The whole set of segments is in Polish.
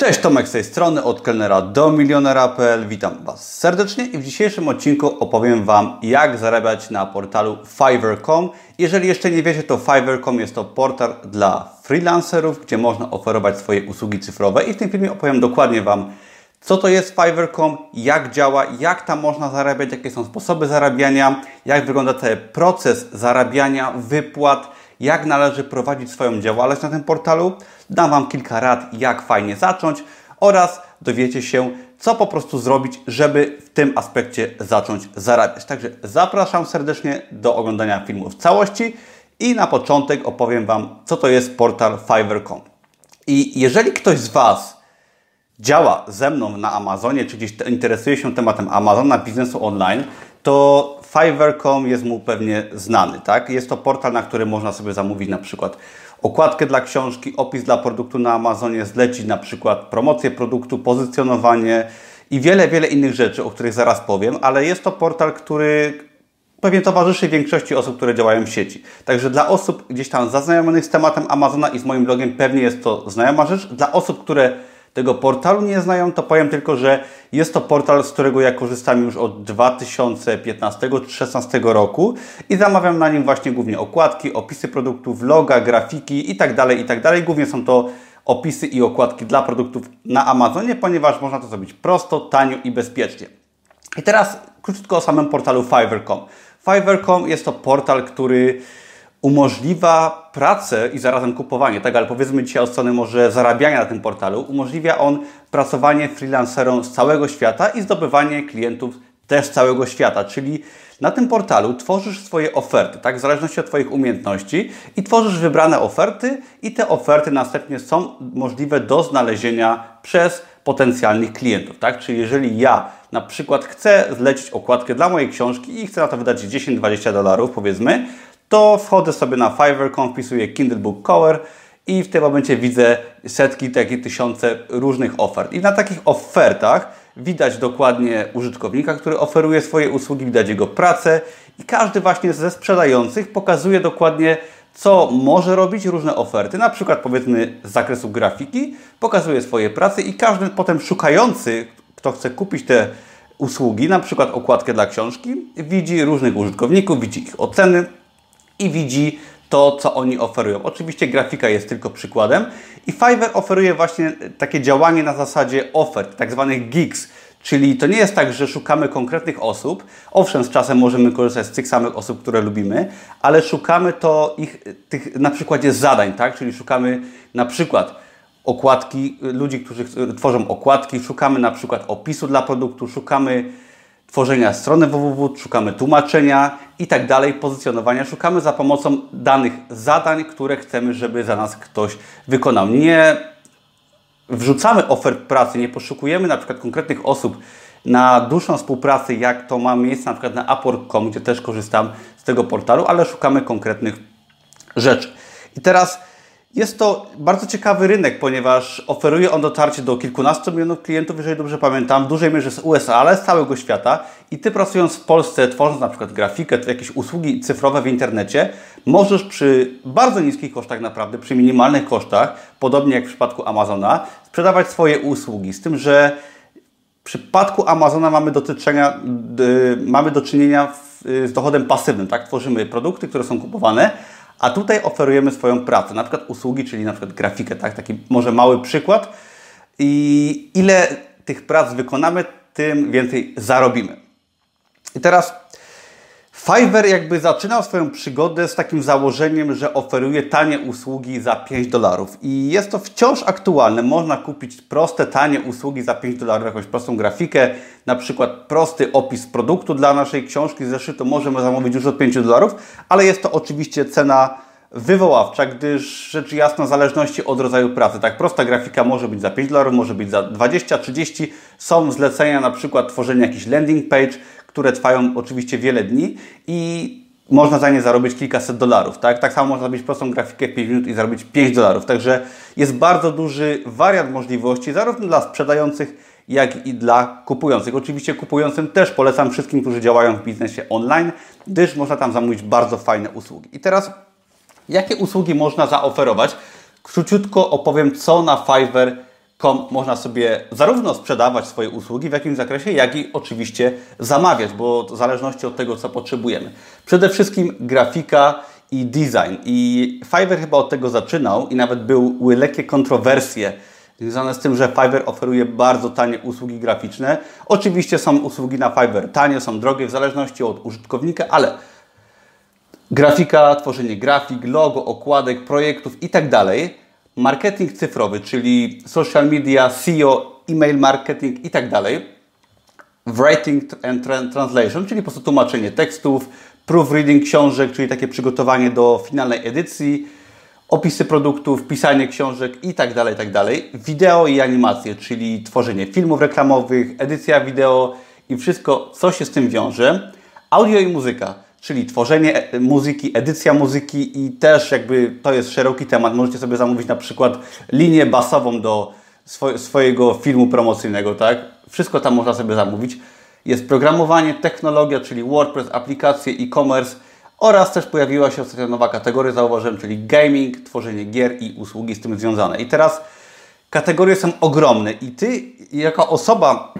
Cześć, Tomek z tej strony, od kelnera do milionera.pl. Witam Was serdecznie i w dzisiejszym odcinku opowiem Wam, jak zarabiać na portalu Fiverr.com. Jeżeli jeszcze nie wiecie, to Fiverr.com jest to portal dla freelancerów, gdzie można oferować swoje usługi cyfrowe i w tym filmie opowiem dokładnie Wam, co to jest Fiverr.com, jak działa, jak tam można zarabiać, jakie są sposoby zarabiania, jak wygląda cały proces zarabiania, wypłat, jak należy prowadzić swoją działalność na tym portalu. Dam Wam kilka rad, jak fajnie zacząć oraz dowiecie się, co po prostu zrobić, żeby w tym aspekcie zacząć zarabiać. Także zapraszam serdecznie do oglądania filmu w całości i na początek opowiem Wam, co to jest portal Fiverr.com. I jeżeli ktoś z Was działa ze mną na Amazonie, czy gdzieś interesuje się tematem Amazona, biznesu online, to Fiverr.com jest mu pewnie znany. Tak? Jest to portal, na którym można sobie zamówić na przykład okładkę dla książki, opis dla produktu na Amazonie, zlecić na przykład promocję produktu, pozycjonowanie i wiele, wiele innych rzeczy, o których zaraz powiem, ale jest to portal, który pewnie towarzyszy większości osób, które działają w sieci. Także dla osób gdzieś tam zaznajomionych z tematem Amazona i z moim blogiem pewnie jest to znajoma rzecz. Dla osób, które tego portalu nie znają, to powiem tylko, że jest to portal, z którego ja korzystam już od 2015-2016 roku i zamawiam na nim właśnie głównie okładki, opisy produktów, loga, grafiki itd., tak itd. Tak głównie są to opisy i okładki dla produktów na Amazonie, ponieważ można to zrobić prosto, tanio i bezpiecznie. I teraz krótko o samym portalu Fiverr.com. Fiverr.com jest to portal, który umożliwia pracę i zarazem kupowanie, tak, ale powiedzmy dzisiaj od strony może zarabiania na tym portalu, umożliwia on pracowanie freelancerom z całego świata i zdobywanie klientów też z całego świata, czyli na tym portalu tworzysz swoje oferty, tak, w zależności od Twoich umiejętności i tworzysz wybrane oferty i te oferty następnie są możliwe do znalezienia przez potencjalnych klientów, tak, czyli jeżeli ja na przykład chcę zlecić okładkę dla mojej książki i chcę na to wydać 10-20 dolarów, powiedzmy, to wchodzę sobie na Fiverr.com, wpisuję Kindle Book Cover i w tym momencie widzę setki, takie tysiące różnych ofert. I na takich ofertach widać dokładnie użytkownika, który oferuje swoje usługi, widać jego pracę i każdy właśnie ze sprzedających pokazuje dokładnie co może robić różne oferty, na przykład powiedzmy z zakresu grafiki, pokazuje swoje prace i każdy potem szukający, kto chce kupić te usługi, na przykład okładkę dla książki, widzi różnych użytkowników, widzi ich oceny, i widzi to, co oni oferują. Oczywiście grafika jest tylko przykładem i Fiverr oferuje właśnie takie działanie na zasadzie ofert, tak zwanych gigs, Czyli to nie jest tak, że szukamy konkretnych osób. Owszem, z czasem możemy korzystać z tych samych osób, które lubimy, ale szukamy to ich tych na przykładzie zadań, tak? Czyli szukamy na przykład okładki, ludzi, którzy tworzą okładki, szukamy na przykład opisu dla produktu, szukamy tworzenia strony www, szukamy tłumaczenia i tak dalej, pozycjonowania. Szukamy za pomocą danych zadań, które chcemy, żeby za nas ktoś wykonał. Nie wrzucamy ofert pracy, nie poszukujemy na przykład konkretnych osób na dłuższą współpracę, jak to ma miejsce na przykład na Upwork.com, gdzie też korzystam z tego portalu, ale szukamy konkretnych rzeczy. I teraz jest to bardzo ciekawy rynek, ponieważ oferuje on dotarcie do kilkunastu milionów klientów, jeżeli dobrze pamiętam, w dużej mierze z USA, ale z całego świata. I Ty pracując w Polsce, tworząc na przykład grafikę, jakieś usługi cyfrowe w internecie, możesz przy bardzo niskich kosztach naprawdę, przy minimalnych kosztach, podobnie jak w przypadku Amazona, sprzedawać swoje usługi. Z tym, że w przypadku Amazona mamy, dotyczenia, mamy do czynienia z dochodem pasywnym, tak? Tworzymy produkty, które są kupowane, a tutaj oferujemy swoją pracę, na przykład usługi, czyli na przykład grafikę, tak? Taki może mały przykład. I ile tych prac wykonamy, tym więcej zarobimy. I teraz Fiverr jakby zaczynał swoją przygodę z takim założeniem, że oferuje tanie usługi za 5 dolarów. I jest to wciąż aktualne. Można kupić proste, tanie usługi za 5 dolarów, jakąś prostą grafikę, na przykład prosty opis produktu dla naszej książki zeszytu możemy zamówić już od 5 dolarów, ale jest to oczywiście cena wywoławcza, gdyż rzecz jasna w zależności od rodzaju pracy. Tak, prosta grafika może być za 5 dolarów, może być za 20, 30. Są zlecenia na przykład tworzenia jakiś landing page, które trwają oczywiście wiele dni i można za nie zarobić kilkaset dolarów. Tak, tak samo można zrobić prostą grafikę w 5 minut i zarobić 5 dolarów. Także jest bardzo duży wariant możliwości, zarówno dla sprzedających, jak i dla kupujących. Oczywiście kupującym też polecam wszystkim, którzy działają w biznesie online, gdyż można tam zamówić bardzo fajne usługi. I teraz, jakie usługi można zaoferować? Króciutko opowiem, co na Fiverr Com można sobie zarówno sprzedawać swoje usługi w jakimś zakresie, jak i oczywiście zamawiać, bo w zależności od tego, co potrzebujemy. Przede wszystkim grafika i design. I Fiverr chyba od tego zaczynał i nawet były lekkie kontrowersje związane z tym, że Fiverr oferuje bardzo tanie usługi graficzne. Oczywiście są usługi na Fiverr tanie, są drogie w zależności od użytkownika, ale grafika, tworzenie grafik, logo, okładek, projektów i tak dalej, marketing cyfrowy, czyli social media, SEO, e-mail marketing i tak dalej, writing and translation, czyli po prostu tłumaczenie tekstów, proofreading książek, czyli takie przygotowanie do finalnej edycji, opisy produktów, pisanie książek i tak dalej, tak dalej. Wideo i animacje, czyli tworzenie filmów reklamowych, edycja wideo i wszystko, co się z tym wiąże. Audio i muzyka, czyli tworzenie e, muzyki, edycja muzyki i też jakby to jest szeroki temat. Możecie sobie zamówić na przykład linię basową do swojego filmu promocyjnego, tak? Wszystko tam można sobie zamówić. Jest programowanie, technologia, czyli WordPress, aplikacje, e-commerce oraz też pojawiła się ostatnio nowa kategoria, zauważyłem, czyli gaming, tworzenie gier i usługi z tym związane. I teraz kategorie są ogromne i Ty jako osoba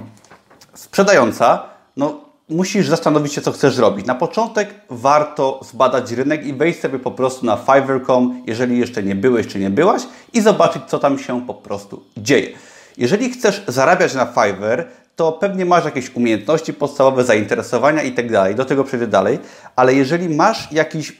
sprzedająca, no musisz zastanowić się, co chcesz zrobić. Na początek warto zbadać rynek i wejść sobie po prostu na Fiverr.com, jeżeli jeszcze nie byłeś czy nie byłaś i zobaczyć, co tam się po prostu dzieje. Jeżeli chcesz zarabiać na Fiverr, to pewnie masz jakieś umiejętności podstawowe, zainteresowania i tak. Do tego przejdę dalej, ale jeżeli masz jakiś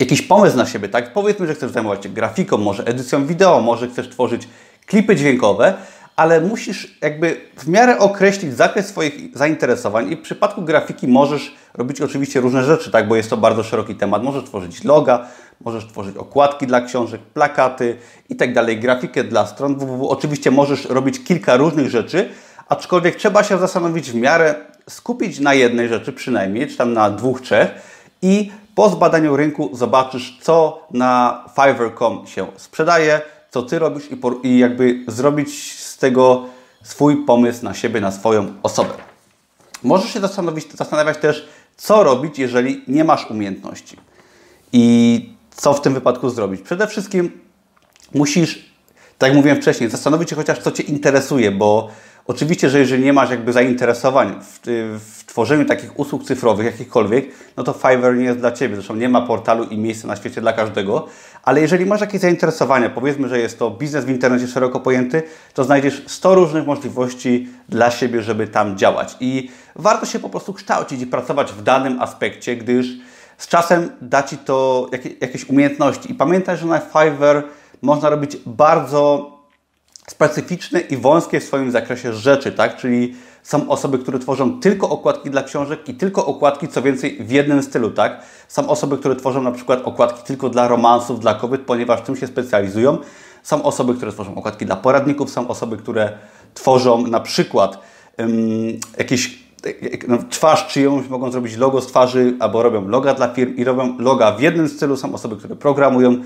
jakiś pomysł na siebie, tak? Powiedzmy, że chcesz zajmować się grafiką, może edycją wideo, może chcesz tworzyć klipy dźwiękowe, ale musisz jakby w miarę określić zakres swoich zainteresowań i w przypadku grafiki możesz robić oczywiście różne rzeczy, tak, bo jest to bardzo szeroki temat. Możesz tworzyć loga, możesz tworzyć okładki dla książek, plakaty i tak dalej, grafikę dla stron www. Oczywiście możesz robić kilka różnych rzeczy, aczkolwiek trzeba się zastanowić w miarę, skupić na jednej rzeczy przynajmniej, czy tam na dwóch, trzech i po zbadaniu rynku zobaczysz, co na Fiverr.com się sprzedaje, co Ty robisz i, i jakby zrobić tego swój pomysł na siebie, na swoją osobę. Możesz się zastanowić, zastanawiać też, co robić, jeżeli nie masz umiejętności. I co w tym wypadku zrobić? Przede wszystkim musisz, tak jak mówiłem wcześniej, zastanowić się chociaż, co Cię interesuje, bo Oczywiście, że jeżeli nie masz jakby zainteresowań w, w, tworzeniu takich usług cyfrowych, jakichkolwiek, no to Fiverr nie jest dla Ciebie. Zresztą nie ma portalu i miejsca na świecie dla każdego. Ale jeżeli masz jakieś zainteresowania, powiedzmy, że jest to biznes w internecie szeroko pojęty, to znajdziesz 100 różnych możliwości dla siebie, żeby tam działać. I warto się po prostu kształcić i pracować w danym aspekcie, gdyż z czasem da Ci to jakieś umiejętności. I pamiętaj, że na Fiverr można robić bardzo specyficzne i wąskie w swoim zakresie rzeczy, tak? Czyli są osoby, które tworzą tylko okładki dla książek i tylko okładki, co więcej, w jednym stylu, tak? Są osoby, które tworzą na przykład okładki tylko dla romansów, dla kobiet, ponieważ w tym się specjalizują. Są osoby, które tworzą okładki dla poradników, są osoby, które tworzą na przykład jakieś no, twarz czyjąś, mogą zrobić logo z twarzy, albo robią loga dla firm i robią loga w jednym stylu. Są osoby, które programują,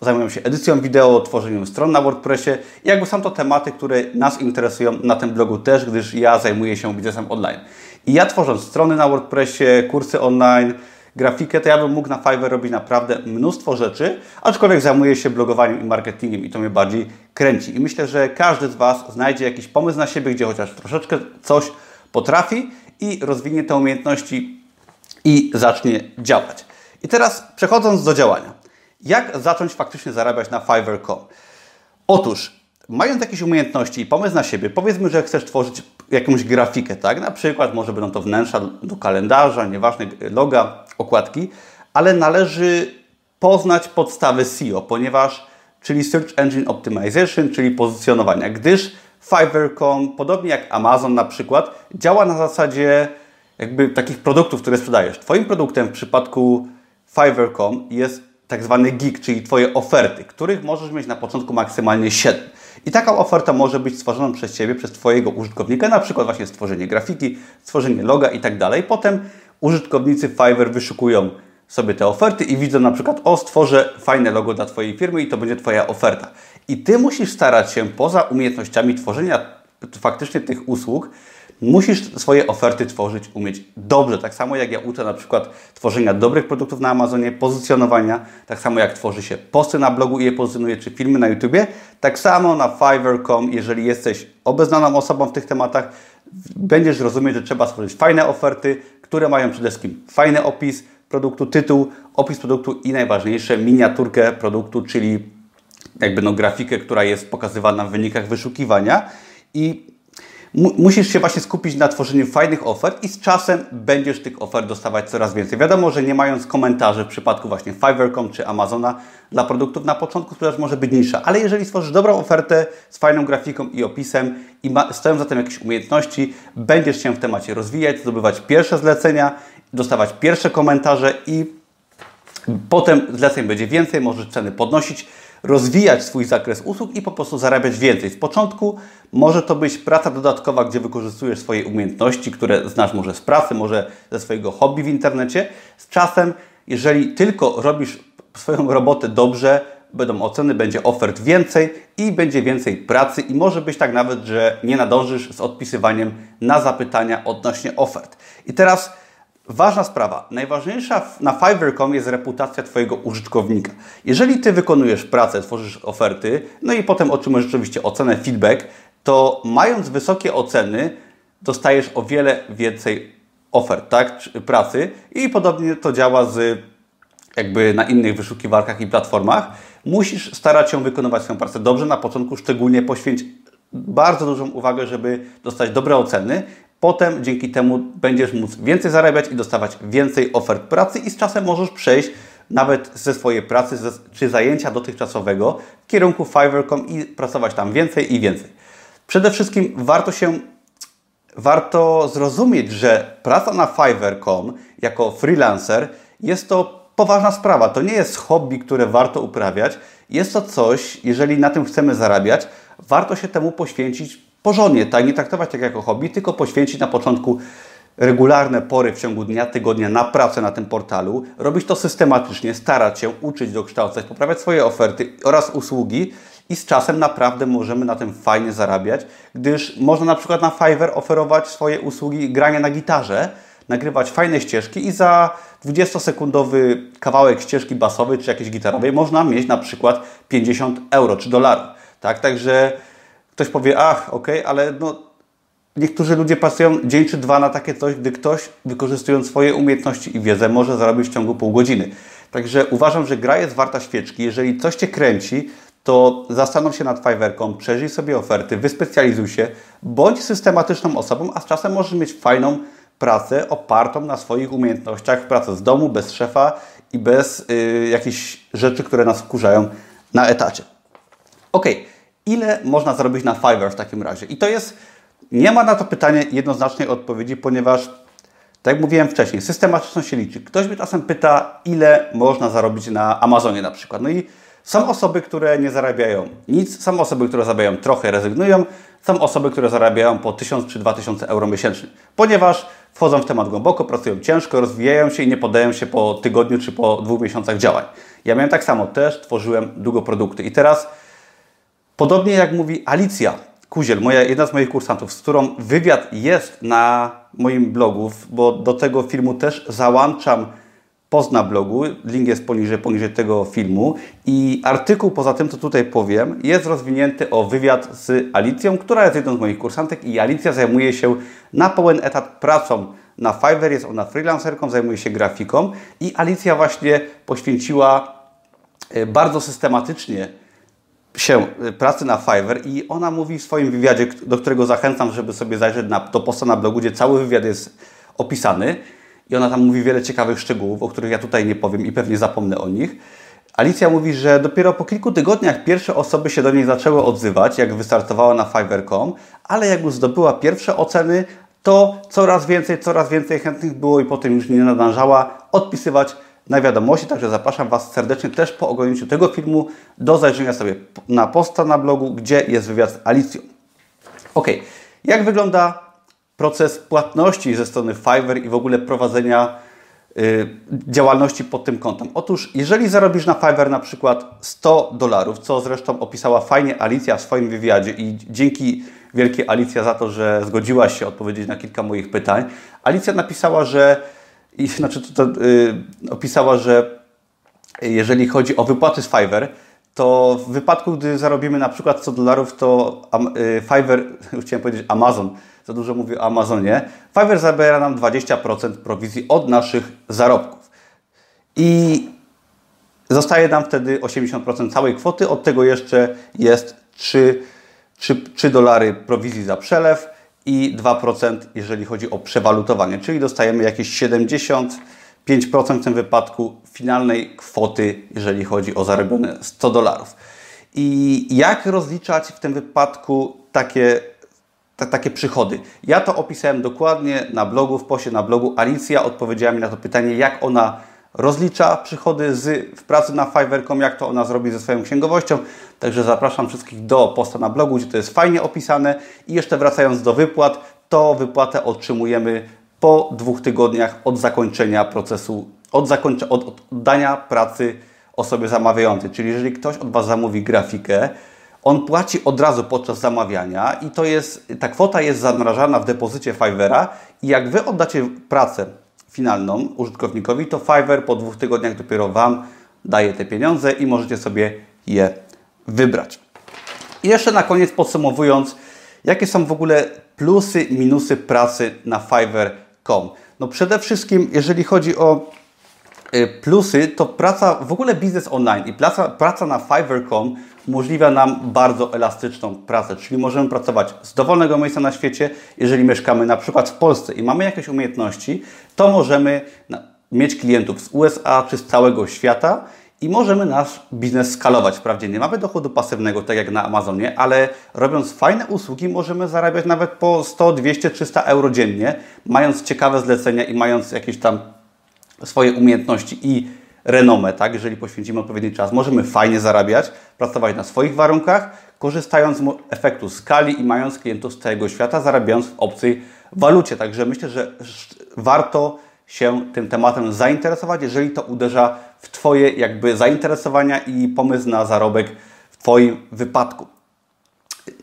zajmują się edycją wideo, tworzeniem stron na WordPressie. I jakby są to tematy, które nas interesują na tym blogu też, gdyż ja zajmuję się biznesem online. I ja tworząc strony na WordPressie, kursy online, grafikę, to ja bym mógł na Fiverr robić naprawdę mnóstwo rzeczy, aczkolwiek zajmuję się blogowaniem i marketingiem i to mnie bardziej kręci. I myślę, że każdy z Was znajdzie jakiś pomysł na siebie, gdzie chociaż troszeczkę coś potrafi i rozwinie te umiejętności i zacznie działać. I teraz przechodząc do działania. Jak zacząć faktycznie zarabiać na Fiverr.com? Otóż, mając jakieś umiejętności i pomysł na siebie, powiedzmy, że chcesz tworzyć jakąś grafikę, tak? Na przykład może będą to wnętrza do kalendarza, nieważne, loga, okładki, ale należy poznać podstawy SEO, ponieważ, czyli Search Engine Optimization, czyli pozycjonowania, gdyż Fiverr.com, podobnie jak Amazon na przykład, działa na zasadzie jakby takich produktów, które sprzedajesz. Twoim produktem w przypadku Fiverr.com jest tak zwany geek, czyli Twoje oferty, których możesz mieć na początku maksymalnie 7. I taka oferta może być stworzona przez Ciebie, przez Twojego użytkownika, na przykład właśnie stworzenie grafiki, stworzenie loga i tak dalej. Potem użytkownicy Fiverr wyszukują sobie te oferty i widzą na przykład, o stworzę fajne logo dla Twojej firmy i to będzie Twoja oferta. I Ty musisz starać się poza umiejętnościami tworzenia faktycznie tych usług, Musisz swoje oferty tworzyć, umieć dobrze. Tak samo jak ja uczę na przykład tworzenia dobrych produktów na Amazonie, pozycjonowania, tak samo jak tworzy się posty na blogu i je pozycjonuje, czy filmy na YouTubie, tak samo na Fiverr.com, jeżeli jesteś obeznaną osobą w tych tematach, będziesz rozumieć, że trzeba stworzyć fajne oferty, które mają przede wszystkim fajny opis produktu, tytuł, opis produktu i najważniejsze miniaturkę produktu, czyli jakby no grafikę, która jest pokazywana w wynikach wyszukiwania i musisz się właśnie skupić na tworzeniu fajnych ofert i z czasem będziesz tych ofert dostawać coraz więcej. Wiadomo, że nie mając komentarzy w przypadku właśnie Fiverr.com czy Amazona dla produktów na początku sprzedaż może być niższa, ale jeżeli stworzysz dobrą ofertę z fajną grafiką i opisem i stoją za tym jakieś umiejętności, będziesz się w temacie rozwijać, zdobywać pierwsze zlecenia, dostawać pierwsze komentarze i potem zleceń będzie więcej, możesz ceny podnosić rozwijać swój zakres usług i po prostu zarabiać więcej. W początku może to być praca dodatkowa, gdzie wykorzystujesz swoje umiejętności, które znasz może z pracy, może ze swojego hobby w internecie. Z czasem, jeżeli tylko robisz swoją robotę dobrze, będą oceny, będzie ofert więcej i będzie więcej pracy i może być tak nawet, że nie nadążysz z odpisywaniem na zapytania odnośnie ofert. I teraz Ważna sprawa. Najważniejsza na Fiverr.com jest reputacja Twojego użytkownika. Jeżeli Ty wykonujesz pracę, tworzysz oferty, no i potem otrzymujesz rzeczywiście ocenę, feedback, to mając wysokie oceny, dostajesz o wiele więcej ofert, tak, pracy i podobnie to działa z jakby na innych wyszukiwarkach i platformach. Musisz starać się wykonywać swoją pracę dobrze na początku, szczególnie poświęć bardzo dużą uwagę, żeby dostać dobre oceny, Potem dzięki temu będziesz móc więcej zarabiać i dostawać więcej ofert pracy i z czasem możesz przejść nawet ze swojej pracy ze, czy zajęcia dotychczasowego w kierunku Fiverr.com i pracować tam więcej i więcej. Przede wszystkim warto się warto zrozumieć, że praca na Fiverr.com jako freelancer jest to poważna sprawa. To nie jest hobby, które warto uprawiać. Jest to coś, jeżeli na tym chcemy zarabiać, warto się temu poświęcić porządnie, tak? Nie traktować tak jako hobby, tylko poświęcić na początku regularne pory w ciągu dnia, tygodnia na pracę na tym portalu, robić to systematycznie, starać się uczyć, dokształcać, poprawiać swoje oferty oraz usługi i z czasem naprawdę możemy na tym fajnie zarabiać, gdyż można na przykład na Fiverr oferować swoje usługi grania na gitarze, nagrywać fajne ścieżki i za 20-sekundowy kawałek ścieżki basowej czy jakiejś gitarowej można mieć na przykład 50 euro czy dolarów. Tak, także Ktoś powie, ach, okej, okay, ale no, niektórzy ludzie pracują dzień czy dwa na takie coś, gdy ktoś, wykorzystując swoje umiejętności i wiedzę, może zarobić w ciągu pół godziny. Także uważam, że gra jest warta świeczki. Jeżeli coś Cię kręci, to zastanów się nad Fiverrką, przeżyj sobie oferty, wyspecjalizuj się, bądź systematyczną osobą, a z czasem możesz mieć fajną pracę opartą na swoich umiejętnościach, pracę z domu, bez szefa i bez y, jakichś rzeczy, które nas wkurzają na etacie. Ok, ile można zarobić na Fiverr w takim razie? I to jest, nie ma na to pytanie jednoznacznej odpowiedzi, ponieważ, tak jak mówiłem wcześniej, systematyczność się liczy. Ktoś mnie czasem pyta, ile można zarobić na Amazonie na przykład. No i są osoby, które nie zarabiają nic, są osoby, które zarabiają trochę, rezygnują, są osoby, które zarabiają po 1000 czy 2000 euro miesięcznie, ponieważ wchodzą w temat głęboko, pracują ciężko, rozwijają się i nie podają się po tygodniu czy po dwóch miesiącach działań. Ja miałem tak samo, też tworzyłem długo produkty i teraz Podobnie jak mówi Alicja Kuziel, moja, jedna z moich kursantów, z którą wywiad jest na moim blogu, bo do tego filmu też załączam post na blogu, link jest poniżej, poniżej tego filmu. I artykuł poza tym, co tutaj powiem, jest rozwinięty o wywiad z Alicją, która jest jedną z moich kursantek i Alicja zajmuje się na pełen etat pracą na Fiverr, jest ona freelancerką, zajmuje się grafiką i Alicja właśnie poświęciła e, bardzo systematycznie się y, pracy na Fiverr i ona mówi w swoim wywiadzie, do którego zachęcam, żeby sobie zajrzeć na, do posta na blogu, gdzie cały wywiad jest opisany i ona tam mówi wiele ciekawych szczegółów, o których ja tutaj nie powiem i pewnie zapomnę o nich. Alicja mówi, że dopiero po kilku tygodniach pierwsze osoby się do niej zaczęły odzywać, jak wystartowała na Fiverr.com, ale jak już zdobyła pierwsze oceny, to coraz więcej, coraz więcej chętnych było i potem już nie nadążała odpisywać na wiadomości, także zapraszam Was serdecznie też po oglądnięciu tego filmu do zajrzenia sobie na posta na blogu, gdzie jest wywiad z Alicją. Ok, jak wygląda proces płatności ze strony Fiverr i w ogóle prowadzenia y, działalności pod tym kątem? Otóż, jeżeli zarobisz na Fiverr na przykład 100 dolarów, co zresztą opisała fajnie Alicja w swoim wywiadzie i dzięki wielkie Alicja za to, że zgodziłaś się odpowiedzieć na kilka moich pytań. Alicja napisała, że i znaczy to, to yy, opisała, że jeżeli chodzi o wypłaty z Fiverr, to w wypadku, gdy zarobimy na przykład 100 dolarów, to y, Fiverr, chciałem powiedzieć Amazon, za dużo mówię o Amazonie, Fiverr zabiera nam 20% prowizji od naszych zarobków. I zostaje nam wtedy 80% całej kwoty, od tego jeszcze jest 3, 3, 3 dolary prowizji za przelew i 2% jeżeli chodzi o przewalutowanie, czyli dostajemy jakieś 70 5% w tym wypadku finalnej kwoty, jeżeli chodzi o zarobione 100 dolarów. I jak rozliczać w tym wypadku takie, takie przychody? Ja to opisałem dokładnie na blogu, w poście na blogu. Alicja odpowiedziała mi na to pytanie, jak ona rozlicza przychody z, w pracy na Fiverr.com, jak to ona zrobi ze swoją księgowością. Także zapraszam wszystkich do posta na blogu, gdzie to jest fajnie opisane. I jeszcze wracając do wypłat, to wypłatę otrzymujemy po dwóch tygodniach od zakończenia procesu, od, zakończe, od oddania pracy osobie zamawiającej. Czyli jeżeli ktoś od Was zamówi grafikę, on płaci od razu podczas zamawiania i to jest, ta kwota jest zamrażana w depozycie Fivera i jak Wy oddacie pracę finalną użytkownikowi, to Fiverr po dwóch tygodniach dopiero Wam daje te pieniądze i możecie sobie je wybrać. I jeszcze na koniec podsumowując, jakie są w ogóle plusy minusy pracy na Fiverr no przede wszystkim, jeżeli chodzi o plusy, to praca, w ogóle biznes online i praca, praca na Fiverr.com umożliwia nam bardzo elastyczną pracę, czyli możemy pracować z dowolnego miejsca na świecie. Jeżeli mieszkamy na przykład w Polsce i mamy jakieś umiejętności, to możemy mieć klientów z USA czy z całego świata i możemy nasz biznes skalować. Wprawdzie nie mamy dochodu pasywnego, tak jak na Amazonie, ale robiąc fajne usługi możemy zarabiać nawet po 100, 200, 300 euro dziennie, mając ciekawe zlecenia i mając jakieś tam swoje umiejętności i renomę, tak? Jeżeli poświęcimy odpowiedni czas, możemy fajnie zarabiać, pracować na swoich warunkach, korzystając z efektu skali i mając klientów z całego świata, zarabiając w obcej walucie. Także myślę, że warto się tym tematem zainteresować, jeżeli to uderza w Twoje jakby zainteresowania i pomysł na zarobek w Twoim wypadku.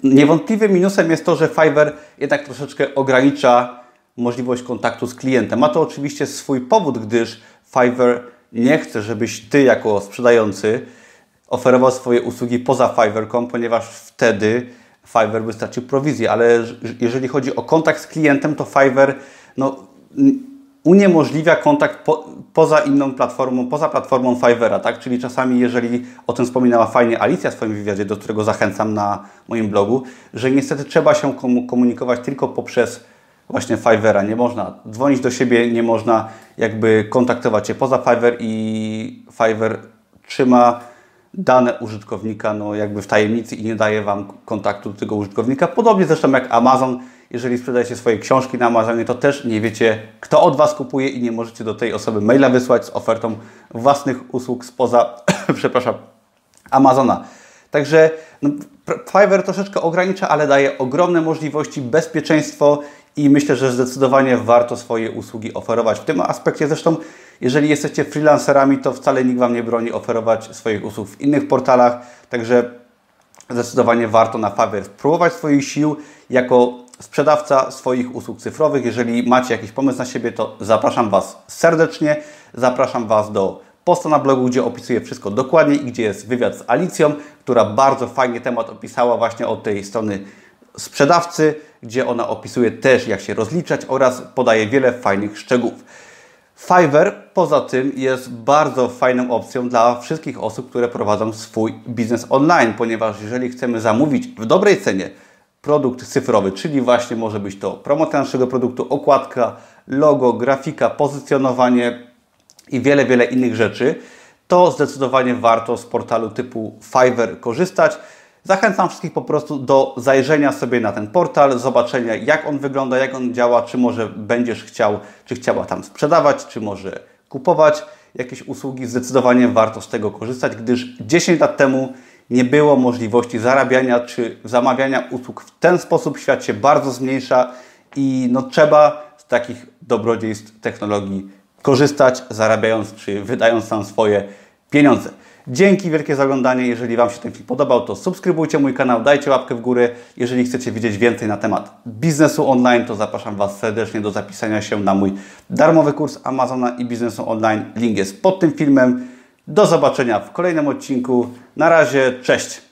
Niewątpliwym minusem jest to, że Fiverr jednak troszeczkę ogranicza możliwość kontaktu z klientem. Ma to oczywiście swój powód, gdyż Fiverr nie chce, żebyś Ty jako sprzedający oferował swoje usługi poza Fiverr.com, ponieważ wtedy Fiverr by stracił prowizję, ale jeżeli chodzi o kontakt z klientem, to Fiverr no, uniemożliwia kontakt po, poza inną platformą, poza platformą Fivera, tak? Czyli czasami, jeżeli o tym wspominała fajnie Alicja w swoim wywiadzie, do którego zachęcam na moim blogu, że niestety trzeba się komunikować tylko poprzez właśnie Fivera. Nie można dzwonić do siebie, nie można jakby kontaktować się poza Fiverr i Fiverr trzyma dane użytkownika no jakby w tajemnicy i nie daje Wam kontaktu do tego użytkownika. Podobnie zresztą jak Amazon jeżeli sprzedajecie swoje książki na Amazonie, to też nie wiecie, kto od Was kupuje i nie możecie do tej osoby maila wysłać z ofertą własnych usług spoza, przepraszam, Amazona. Także no, Fiverr troszeczkę ogranicza, ale daje ogromne możliwości, bezpieczeństwo i myślę, że zdecydowanie warto swoje usługi oferować. W tym aspekcie zresztą, jeżeli jesteście freelancerami, to wcale nikt Wam nie broni oferować swoich usług w innych portalach, także zdecydowanie warto na Fiverr spróbować swoich sił jako sprzedawca swoich usług cyfrowych. Jeżeli macie jakiś pomysł na siebie, to zapraszam Was serdecznie. Zapraszam Was do posta na blogu, gdzie opisuję wszystko dokładnie i gdzie jest wywiad z Alicją, która bardzo fajnie temat opisała właśnie od tej strony sprzedawcy, gdzie ona opisuje też jak się rozliczać oraz podaje wiele fajnych szczegółów. Fiverr poza tym jest bardzo fajną opcją dla wszystkich osób, które prowadzą swój biznes online, ponieważ jeżeli chcemy zamówić w dobrej cenie produkt cyfrowy, czyli właśnie może być to promocja naszego produktu, okładka, logo, grafika, pozycjonowanie i wiele, wiele innych rzeczy, to zdecydowanie warto z portalu typu Fiverr korzystać. Zachęcam wszystkich po prostu do zajrzenia sobie na ten portal, zobaczenia jak on wygląda, jak on działa, czy może będziesz chciał, czy chciała tam sprzedawać, czy może kupować jakieś usługi. Zdecydowanie warto z tego korzystać, gdyż 10 lat temu nie było możliwości zarabiania czy zamawiania usług w ten sposób. Świat się bardzo zmniejsza i no, trzeba z takich dobrodziejstw technologii korzystać, zarabiając czy wydając tam swoje pieniądze. Dzięki wielkie za oglądanie. Jeżeli Wam się ten film podobał, to subskrybujcie mój kanał, dajcie łapkę w górę. Jeżeli chcecie wiedzieć więcej na temat biznesu online, to zapraszam Was serdecznie do zapisania się na mój darmowy kurs Amazona i biznesu online. Link jest pod tym filmem. Do zobaczenia w kolejnym odcinku. Na razie, cześć!